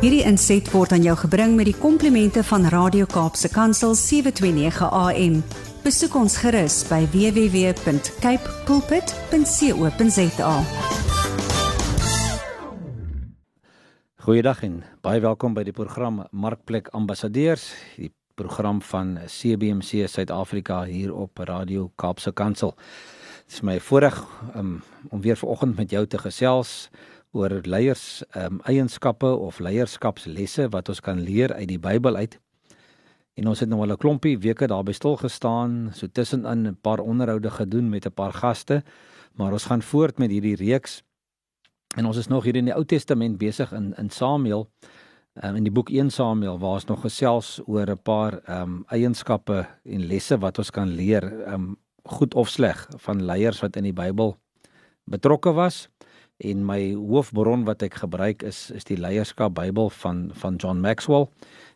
Hierdie inset word aan jou gebring met die komplimente van Radio Kaapse Kansel 729 AM. Besoek ons gerus by www.cape pulpit.co.za. Goeiedag en baie welkom by die program Markplek Ambassadeurs, die program van CBC Suid-Afrika hier op Radio Kaapse Kansel. Dit is my voorreg um, om weer vanoggend met jou te gesels oor leiers um, eienskappe of leierskapslesse wat ons kan leer uit die Bybel uit. En ons het nou al 'n klompie weke daarby stil gestaan, so tussenin 'n paar onderhoude gedoen met 'n paar gaste, maar ons gaan voort met hierdie reeks. En ons is nog hier in die Ou Testament besig in in Samuel, um, in die boek 1 Samuel waar ons nog gesels oor 'n paar um, eienskappe en lesse wat ons kan leer um, goed of sleg van leiers wat in die Bybel betrokke was en my hoofbron wat ek gebruik is is die leierskap Bybel van van John Maxwell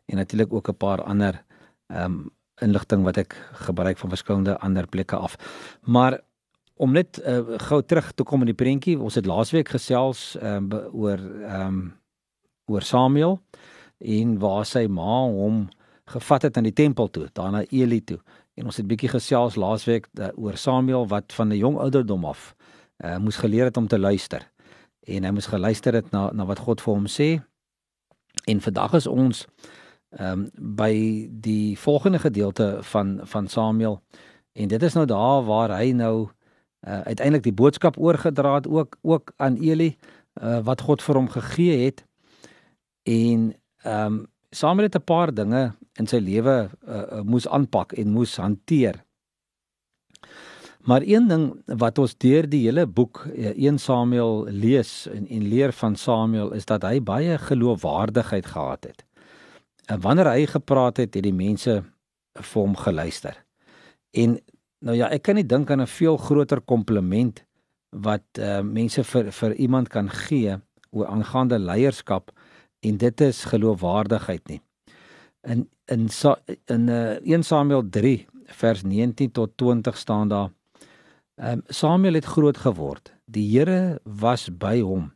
en natuurlik ook 'n paar ander ehm um, inligting wat ek gebruik van verskillende ander plekke af. Maar om net uh, gou terug te kom in die prentjie, ons het laasweek gesels ehm um, oor ehm um, oor Samuel en waar sy ma hom gevat het aan die tempel toe, daarna Eli toe. En ons het bietjie gesels laasweek uh, oor Samuel wat van 'n jong ouderdom af uh, moes geleer het om te luister. En hy moes geluister het na na wat God vir hom sê. En vandag is ons ehm um, by die volgende gedeelte van van Samuel en dit is nou daar waar hy nou uh, uiteindelik die boodskap oorgedra het ook ook aan Eli uh, wat God vir hom gegee het. En ehm um, Samuel het 'n paar dinge in sy lewe uh, moes aanpak en moes hanteer. Maar een ding wat ons deur die hele boek 1 uh, Samuel lees en, en leer van Samuel is dat hy baie geloofwaardigheid gehad het. En wanneer hy gepraat het, het die mense vir hom geluister. En nou ja, ek kan nie dink aan 'n veel groter kompliment wat uh, mense vir vir iemand kan gee oor aangaande leierskap en dit is geloofwaardigheid nie. In in in uh, 1 Samuel 3 vers 19 tot 20 staan daar um, Samuel het groot geword. Die Here was by hom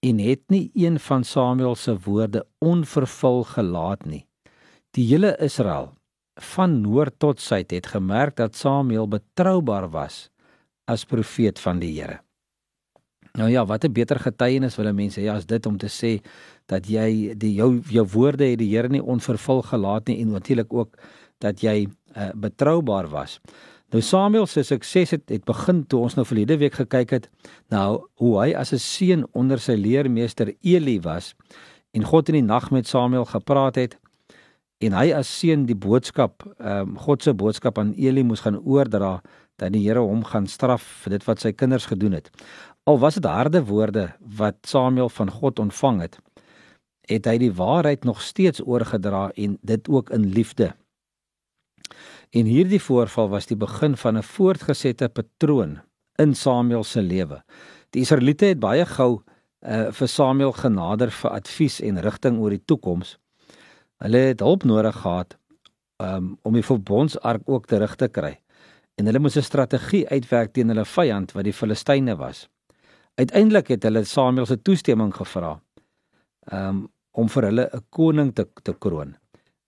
en het nie een van Samuel se woorde onvervul gelaat nie. Die hele Israel van noord tot suid het gemerk dat Samuel betroubaar was as profeet van die Here. Nou ja, wat 'n beter getuienis wil mense hê as dit om te sê dat jy die jou jou woorde het die Here nie onvervul gelaat nie en natuurlik ook dat jy uh, betroubaar was. Nou Samuel se sukses het, het begin toe ons nou verlede week gekyk het nou hoe hy as 'n seun onder sy leermeester Eli was en God in die nag met Samuel gepraat het en hy as seun die boodskap ehm um, God se boodskap aan Eli moes gaan oordra dat die Here hom gaan straf vir dit wat sy kinders gedoen het. Al was dit harde woorde wat Samuel van God ontvang het, het hy die waarheid nog steeds oorgedra en dit ook in liefde. En hierdie voorval was die begin van 'n voortgesette patroon in Samuel se lewe. Die Israeliete het baie gou uh, vir Samuel genader vir advies en rigting oor die toekoms. Hulle het hulp nodig gehad um, om die verbondsark ook terug te kry. En hulle moes 'n strategie uitwerk teen hulle vyand wat die Filistyne was. Uiteindelik het hulle Samuel se toestemming gevra um, om vir hulle 'n koning te te kroon,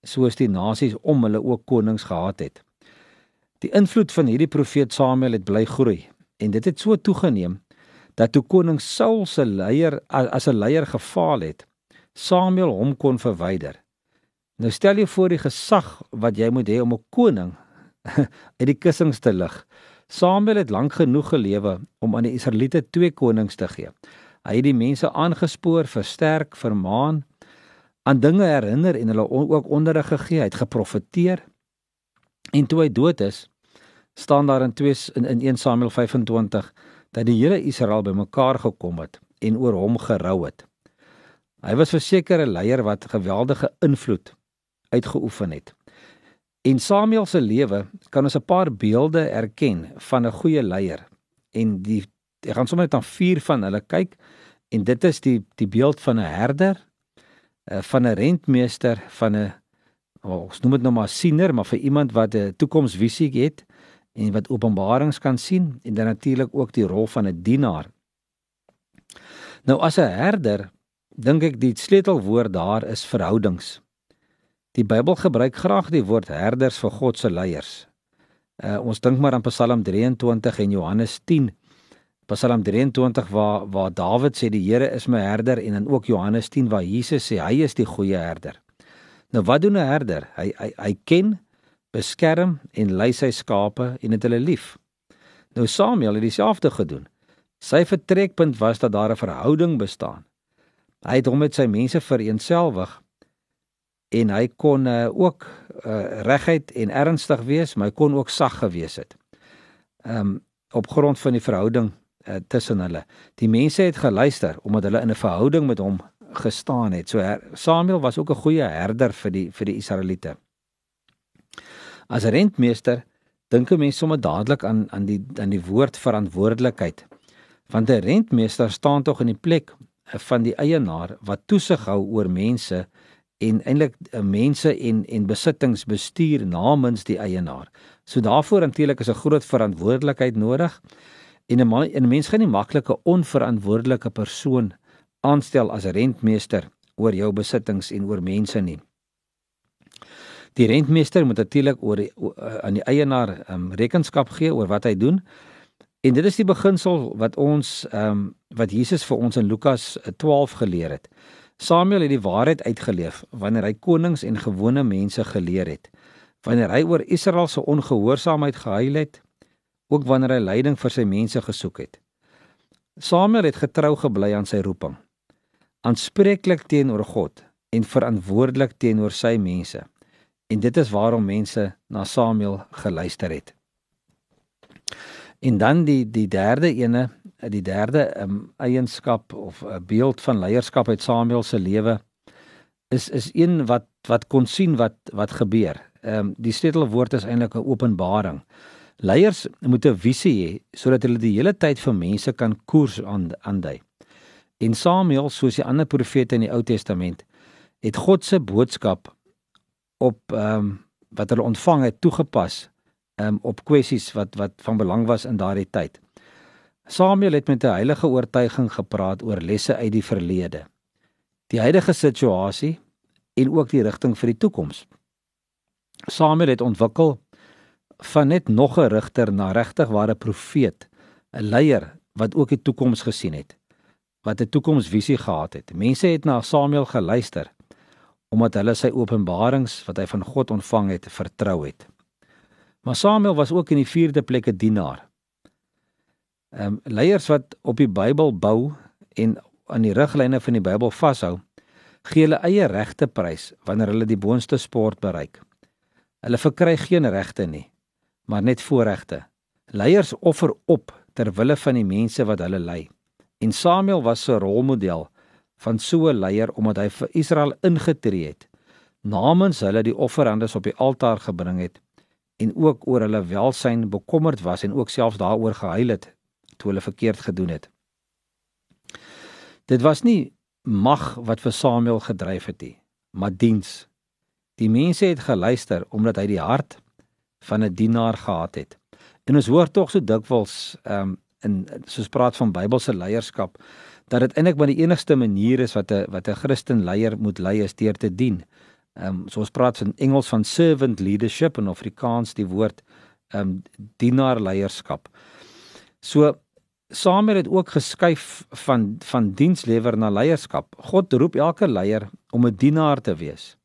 soos die nasies om hulle ook konings gehad het. Die invloed van hierdie profeet Samuel het bly groei en dit het so toegeneem dat toe koning Saul se leier as 'n leier gefaal het, Samuel hom kon verwyder. Nou stel jy voor die gesag wat jy moet hê om 'n koning uit die kussings te lig. Samuel het lank genoeg gelewe om aan die Israeliete twee konings te gee. Hy het die mense aangespoor, versterk, vermaan, aan dinge herinner en hulle ook onderrig gegee, hy het geprofeteer. En toe hy dood is, staan daar in 2 in, in 1 Samuel 25 dat die hele Israel bymekaar gekom het en oor hom gerou het. Hy was verseker 'n leier wat geweldige invloed uitgeoefen het. In Samuel se lewe kan ons 'n paar beelde erken van 'n goeie leier. En die ek gaan sommer net aan vier van hulle kyk en dit is die die beeld van 'n herder, van 'n rentmeester, van 'n ons noem dit nou maar siener, maar vir iemand wat 'n toekomsvisie het en wat openbarings kan sien en dan natuurlik ook die rol van 'n dienaar. Nou as 'n herder dink ek die sleutelwoord daar is verhoudings. Die Bybel gebruik graag die woord herders vir God se leiers. Uh, ons dink maar aan Psalm 23 en Johannes 10. Psalm 23 waar waar Dawid sê die Here is my herder en dan ook Johannes 10 waar Jesus sê hy is die goeie herder. Nou wat doen 'n herder? Hy hy hy ken, beskerm en lei sy skape en het hulle lief. Nou Samuel het dieselfde gedoen. Sy vertrekpunt was dat daar 'n verhouding bestaan. Hy het hom met sy mense vereenselwig en hy kon uh, ook uh, reguit en ernstig wees, maar hy kon ook sag gewees het. Ehm um, op grond van die verhouding uh, tussen hulle. Die mense het geluister omdat hulle in 'n verhouding met hom gestaan het. So her, Samuel was ook 'n goeie herder vir die vir die Israeliete. As rentmeester dink 'n mens sommer dadelik aan aan die aan die woord verantwoordelikheid. Want 'n rentmeester staan tog in die plek van die eienaar wat toesig hou oor mense en eintlik eh, mense en en besittings bestuur namens die eienaar. So daarvoor natuurlik is 'n groot verantwoordelikheid nodig en 'n man 'n mens gaan nie maklike onverantwoordelike persoon aanstel as 'n rentmeester oor jou besittings en oor mense nie. Die rentmeester moet natuurlik oor die, aan die eienaar um, rekenskap gee oor wat hy doen. En dit is die beginsel wat ons ehm um, wat Jesus vir ons in Lukas 12 geleer het. Samuel het die waarheid uitgeleef wanneer hy konings en gewone mense geleer het. Wanneer hy oor Israel se ongehoorsaamheid gehuil het, ook wanneer hy leiding vir sy mense gesoek het. Samuel het getrou gebly aan sy roeping. Aanspreeklik teenoor God en verantwoordelik teenoor sy mense. En dit is waarom mense na Samuel geluister het. En dan die die derde ene, die derde um, eienskap of 'n uh, beeld van leierskap uit Samuel se lewe is is een wat wat kon sien wat wat gebeur. Ehm um, die sleutelwoord is eintlik 'n openbaring. Leiers moet 'n visie hê sodat hulle die hele tyd vir mense kan koers aandui. En Samuel, soos die ander profete in die Ou Testament, het God se boodskap op ehm um, wat hulle ontvang het toegepas um, op kwessies wat wat van belang was in daardie tyd. Samuel het met 'n heilige oortuiging gepraat oor lesse uit die verlede, die huidige situasie en ook die rigting vir die toekoms. Samuel het ontwikkel van net nog 'n rigter na regtig ware profeet, 'n leier wat ook die toekoms gesien het, wat 'n toekomsvisie gehad het. Mense het na Samuel geluister omdat hulle sy openbarings wat hy van God ontvang het, vertrou het. Maar Samuel was ook in die vierde plek 'n dienaar. Ehm um, leiers wat op die Bybel bou en aan die riglyne van die Bybel vashou, gee hulle eie regte prys wanneer hulle die boonste sport bereik. Hulle verkry geen regte nie, maar net voorregte. Leiers offer op ter wille van die mense wat hulle lei. En Samuel was 'n rolmodel van so 'n leier omdat hy vir Israel ingetree het, namens hulle die offerandes op die altaar gebring het en ook oor hulle welsyn bekommerd was en ook selfs daaroor gehuil het toe hulle verkeerd gedoen het. Dit was nie mag wat vir Samuel gedryf het nie, maar diens. Die mense het geluister omdat hy die hart van 'n dienaar gehad het. En ons hoor tog so dikwels ehm um, in soos praat van Bybelse leierskap dat dit eintlik maar die enigste manier is wat 'n wat 'n Christen leier moet lei is deur te dien. Ehm um, so ons praat in Engels van servant leadership en Afrikaans die woord ehm um, dienaar leierskap. So Samuel het ook geskuif van van dienslewer na leierskap. God roep elke leier om 'n dienaar te wees.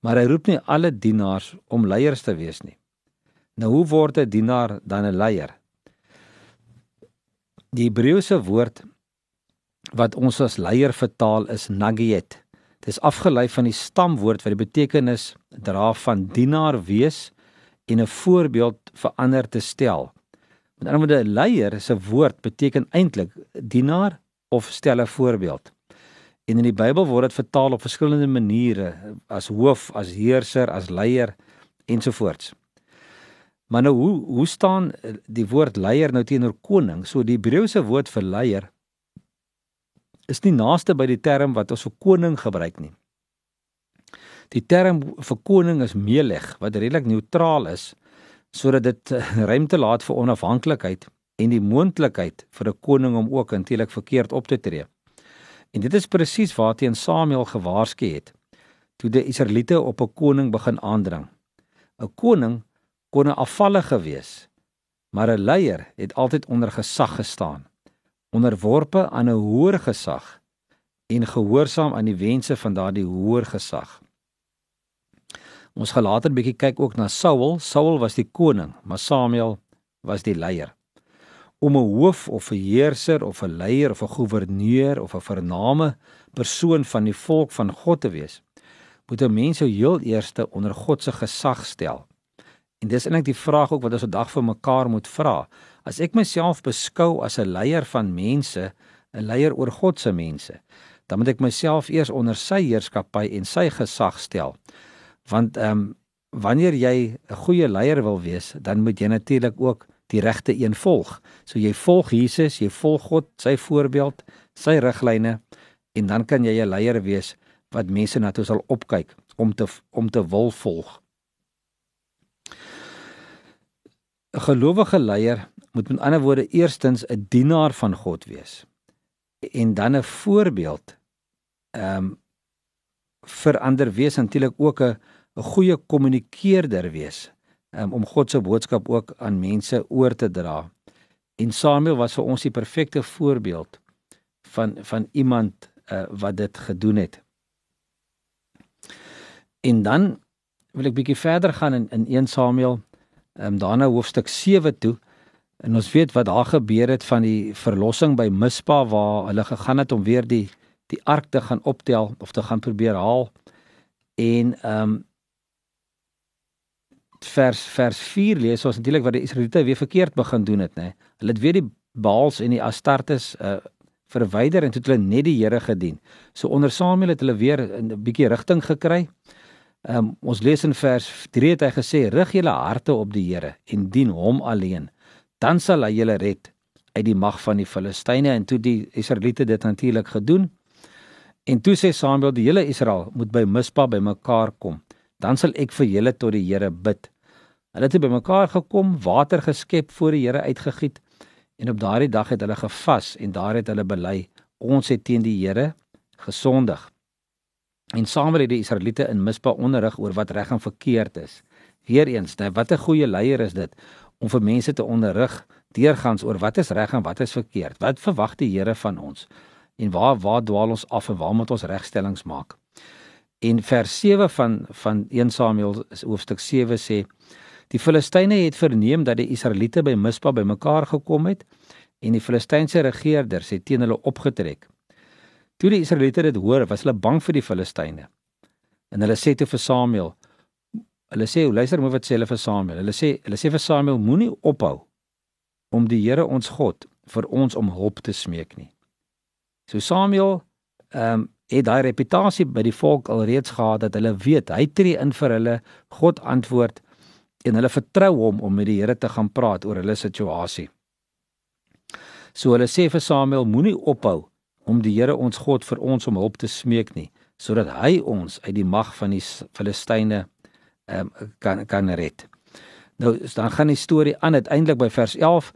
Maar hy roep nie alle dienaars om leiers te wees nie. Nou hoe word 'n dienaar dan 'n leier? Die Hebreëse woord wat ons as leier vertaal is nagiet. Dit is afgelei van die stamwoord wat die betekenis dra van dienaar wees en 'n voorbeeld vir ander te stel. Met ander woorde, leier se woord beteken eintlik dienaar of stel 'n voorbeeld. En in die Bybel word dit vertaal op verskillende maniere as hoof, as heerser, as leier ensovoorts. Maar nou hoe hoe staan die woord leier nou teenoor koning? So die Hebreëse woord vir leier is nie naaste by die term wat ons vir koning gebruik nie. Die term vir koning is meelig wat redelik neutraal is sodat dit eh, ruimte laat vir onafhanklikheid en die moontlikheid vir 'n koning om ook eintlik verkeerd op te tree. En dit is presies waarteen Samuel gewaarsku het toe die Israeliete op 'n koning begin aandring. 'n Koning kon 'n afvallige wees, maar 'n leier het altyd onder gesag gestaan, onderworpe aan 'n hoër gesag en gehoorsaam aan die wense van daardie hoër gesag. Ons gaan later 'n bietjie kyk ook na Saul. Saul was die koning, maar Samuel was die leier. Om 'n hoof of 'n heerser of 'n leier of 'n goewerneur of 'n vername persoon van die volk van God te wees, moet 'n mens jou heel eerste onder God se gesag stel. En dis eintlik die vraag ook wat ons vandag vir mekaar moet vra. As ek myself beskou as 'n leier van mense, 'n leier oor God se mense, dan moet ek myself eers onder sy heerskappy en sy gesag stel want ehm um, wanneer jy 'n goeie leier wil wees, dan moet jy natuurlik ook die regte een volg. So jy volg Jesus, jy volg God, sy voorbeeld, sy riglyne en dan kan jy 'n leier wees wat mense na toe sal opkyk om te om te wil volg. 'n Gelowige leier moet met ander woorde eerstens 'n dienaar van God wees en dan 'n voorbeeld ehm um, vir ander wees natuurlik ook 'n 'n goeie kommunikeerder wees um, om God se boodskap ook aan mense oor te dra. En Samuel was vir ons die perfekte voorbeeld van van iemand uh, wat dit gedoen het. En dan wil ek bietjie verder gaan in in 1 Samuel, ehm um, daarna hoofstuk 7 toe. En ons weet wat daar gebeur het van die verlossing by Mispa waar hulle gegaan het om weer die die ark te gaan optel of te gaan probeer haal. En ehm um, vers vers 4 lees ons natuurlik wat die Israeliete weer verkeerd begin doen het, nê. Hulle het weer die Baals en die Astartes uh verwyder en het hulle net die Here gedien. So onder Samuel het hulle weer 'n bietjie rigting gekry. Um ons lees in vers 3 het hy gesê: "Rig julle harte op die Here en dien hom alleen. Dan sal hy julle red uit die mag van die Filistyne." En toe die Israeliete dit natuurlik gedoen. En toe sê Samuel: "Die hele Israel moet by Mispa bymekaar kom." dan sal ek vir julle tot die Here bid. Hulle het bymekaar gekom, water geskep voor die Here uitgegiet en op daardie dag het hulle gevas en daar het hulle bely ons het teen die Here gesondig. En Samuel het die Israeliete in Mispa onderrig oor wat reg en verkeerd is. Weereens, nou wat 'n goeie leier is dit om vir mense te onderrig deurgangs oor wat is reg en wat is verkeerd. Wat verwag die Here van ons? En waar waar dwaal ons af en waar moet ons regstellings maak? En vers 7 van van 1 Samuel hoofstuk 7 sê die Filistyne het verneem dat die Israeliete by Mispa bymekaar gekom het en die Filistynse regerders het teen hulle opgetrek. Toe die Israeliete dit hoor, was hulle bang vir die Filistyne. En hulle sê toe vir Samuel Hulle sê, luister mooi wat sê hulle vir Samuel. Hulle sê, hulle sê vir Samuel, moenie ophou om die Here ons God vir ons om hulp te smeek nie. So Samuel ehm um, het daai reputasie by die volk alreeds gehad dat hulle weet hy tree in vir hulle, God antwoord en hulle vertrou hom om met die Here te gaan praat oor hulle situasie. So hulle sê vir Samuel moenie ophou om die Here ons God vir ons om hulp te smeek nie sodat hy ons uit die mag van die Filistyne um, kan kan red. Nou dan gaan die storie aan uiteindelik by vers 11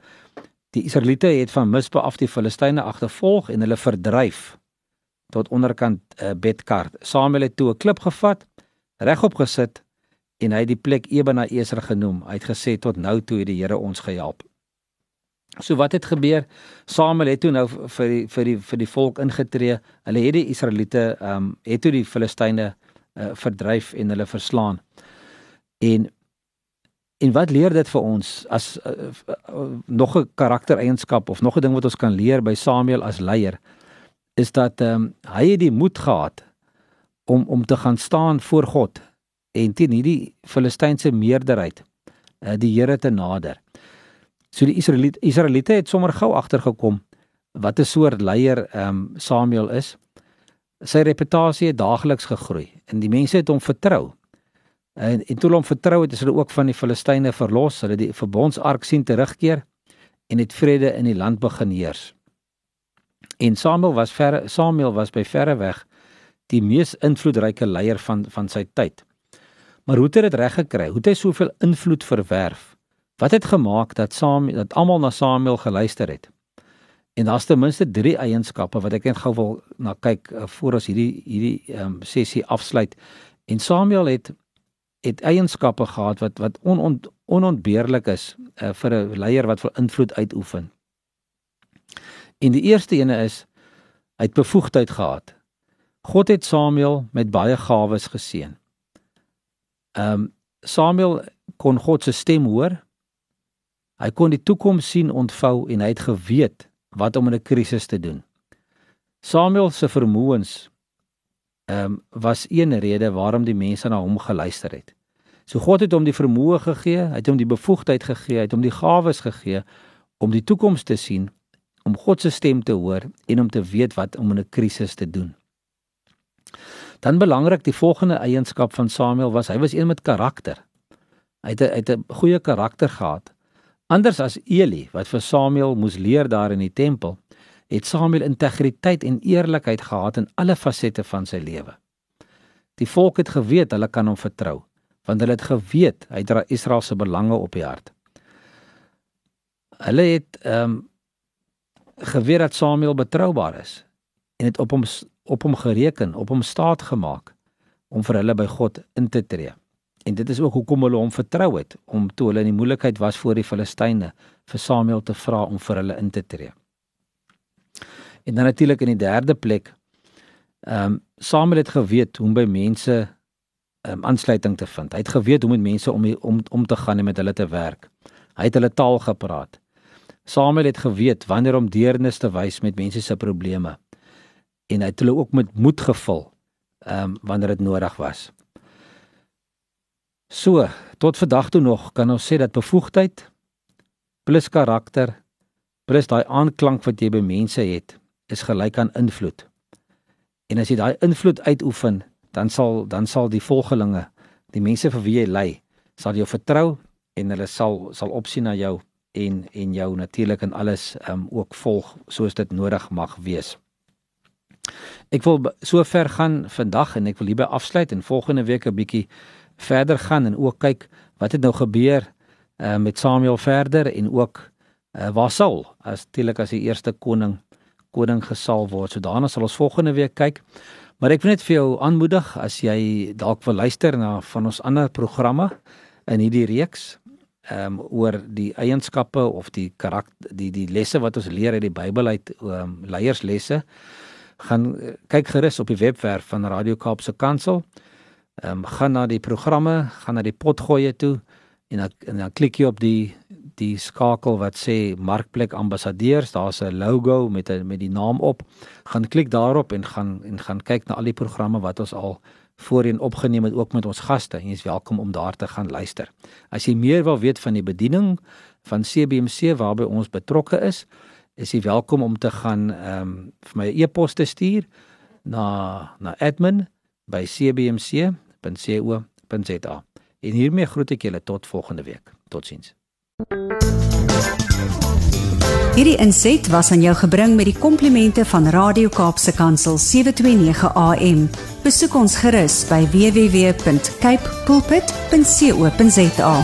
die Israeliete het van Mispa af die Filistyne agtervolg en hulle verdryf tot onderkant uh, bedkar. Samuel het toe 'n klip gevat, regop gesit en hy het die plek Ebena Eser genoem. Hy het gesê tot nou toe het die Here ons gehelp. So wat het gebeur? Samuel het toe nou vir die, vir die vir die volk ingetree. Hulle het die Israeliete ehm um, het toe die Filistyne uh, verdryf en hulle verslaan. En en wat leer dit vir ons as uh, uh, nog 'n karaktereienskap of nog 'n ding wat ons kan leer by Samuel as leier? is dat ehm um, hy het die moed gehad om om te gaan staan voor God en teen hierdie Filistynse meerderheid uh, die Here te nader. So die Israeliete Israeliete het sommer gou agtergekom wat 'n soort leier ehm um, Samuel is. Sy reputasie het daagliks gegroei en die mense het hom vertrou. En en toe hom vertrou het, is hulle ook van die Filistyne verlos. Hulle die verbondsark sien terugkeer en het vrede in die land begin heers. En Samuel was ver Samuel was by verre weg die mees invloedryke leier van van sy tyd. Maar hoe het hy dit reg gekry? Hoe het hy soveel invloed verwerf? Wat het gemaak dat Samuel dat almal na Samuel geluister het? En daar's ten minste 3 eienskappe wat ek net gou wil na kyk uh, voor ons hierdie hierdie um, sessie afsluit. En Samuel het het eienskappe gehad wat wat on, onontbeerlik is uh, vir 'n leier wat wil invloed uitoefen. En die eerste ene is hy het bevoegdheid gehad. God het Samuel met baie gawes geseën. Ehm um, Samuel kon God se stem hoor. Hy kon die toekoms sien ontvou en hy het geweet wat om in 'n krisis te doen. Samuel se vermoëns ehm um, was een rede waarom die mense na hom geluister het. So God het hom die vermoë gegee, hy het hom die bevoegdheid gegee, hy het hom die gawes gegee om die toekoms te sien, om God se stem te hoor en om te weet wat om in 'n krisis te doen. Dan belangrik die volgende eienskap van Samuel was hy was een met karakter. Hy het 'n goeie karakter gehad. Anders as Eli wat vir Samuel moes leer daar in die tempel, het Samuel integriteit en eerlikheid gehad in alle fasette van sy lewe. Die volk het geweet hulle kan hom vertrou, want hulle het geweet hy dra Israel se belange op die hart. Hulle het ehm um, geweet dat Samuel betroubaar is en het op hom op hom gereken, op hom staat gemaak om vir hulle by God in te tree. En dit is ook hoekom hulle hom vertrou het om toe hulle in die moeilikheid was voor die Filistyne vir Samuel te vra om vir hulle in te tree. En dan natuurlik in die derde plek ehm um, Samuel het geweet hoe om by mense ehm um, aansluiting te vind. Hy het geweet hoe om met mense om om om te gaan en met hulle te werk. Hy het hulle taal gepraat. Samuel het geweet wanneer om deernis te wys met mense se probleme en hy het hulle ook met moed gevul ehm um, wanneer dit nodig was. So, tot vandag toe nog kan ons sê dat bevoegdheid plus karakter plus daai aanklank wat jy by mense het is gelyk aan invloed. En as jy daai invloed uitoefen, dan sal dan sal die volgelinge, die mense vir wie jy lei, sal jou vertrou en hulle sal sal opsien na jou en en jou natuurlik in alles um ook volg soos dit nodig mag wees. Ek wil so ver gaan vandag en ek wil hierby afsluit en volgende week 'n bietjie verder gaan en ook kyk wat het nou gebeur uh, met Samuel verder en ook uh, waar Saul as teelik as die eerste koning koning gesal word. So daarna sal ons volgende week kyk. Maar ek wil net vir jou aanmoedig as jy dalk wil luister na van ons ander programme in hierdie reeks ehm um, oor die eienskappe of die karakter die die lesse wat ons leer uit die Bybel uit ehm um, leierslesse gaan eh, kyk gerus op die webwerf van Radio Kaapse Kansel. Ehm um, gaan na die programme, gaan na die potgoeie toe en dan en dan klik jy op die die skakel wat sê Markplek Ambassadeurs, daar's 'n logo met 'n met die naam op. Gaan klik daarop en gaan en gaan kyk na al die programme wat ons al voorheen opgeneem het ook met ons gaste jy is welkom om daar te gaan luister. As jy meer wil weet van die bediening van CBMC waarby ons betrokke is, is jy welkom om te gaan ehm um, vir my e-pos te stuur na na admin@cbmc.co.za. En hiermee groet ek julle tot volgende week. Totsiens. Hierdie inset was aan jou gebring met die komplimente van Radio Kaapse Kansel 729 AM. Besoek ons gerus by www.cape pulpit.co.za.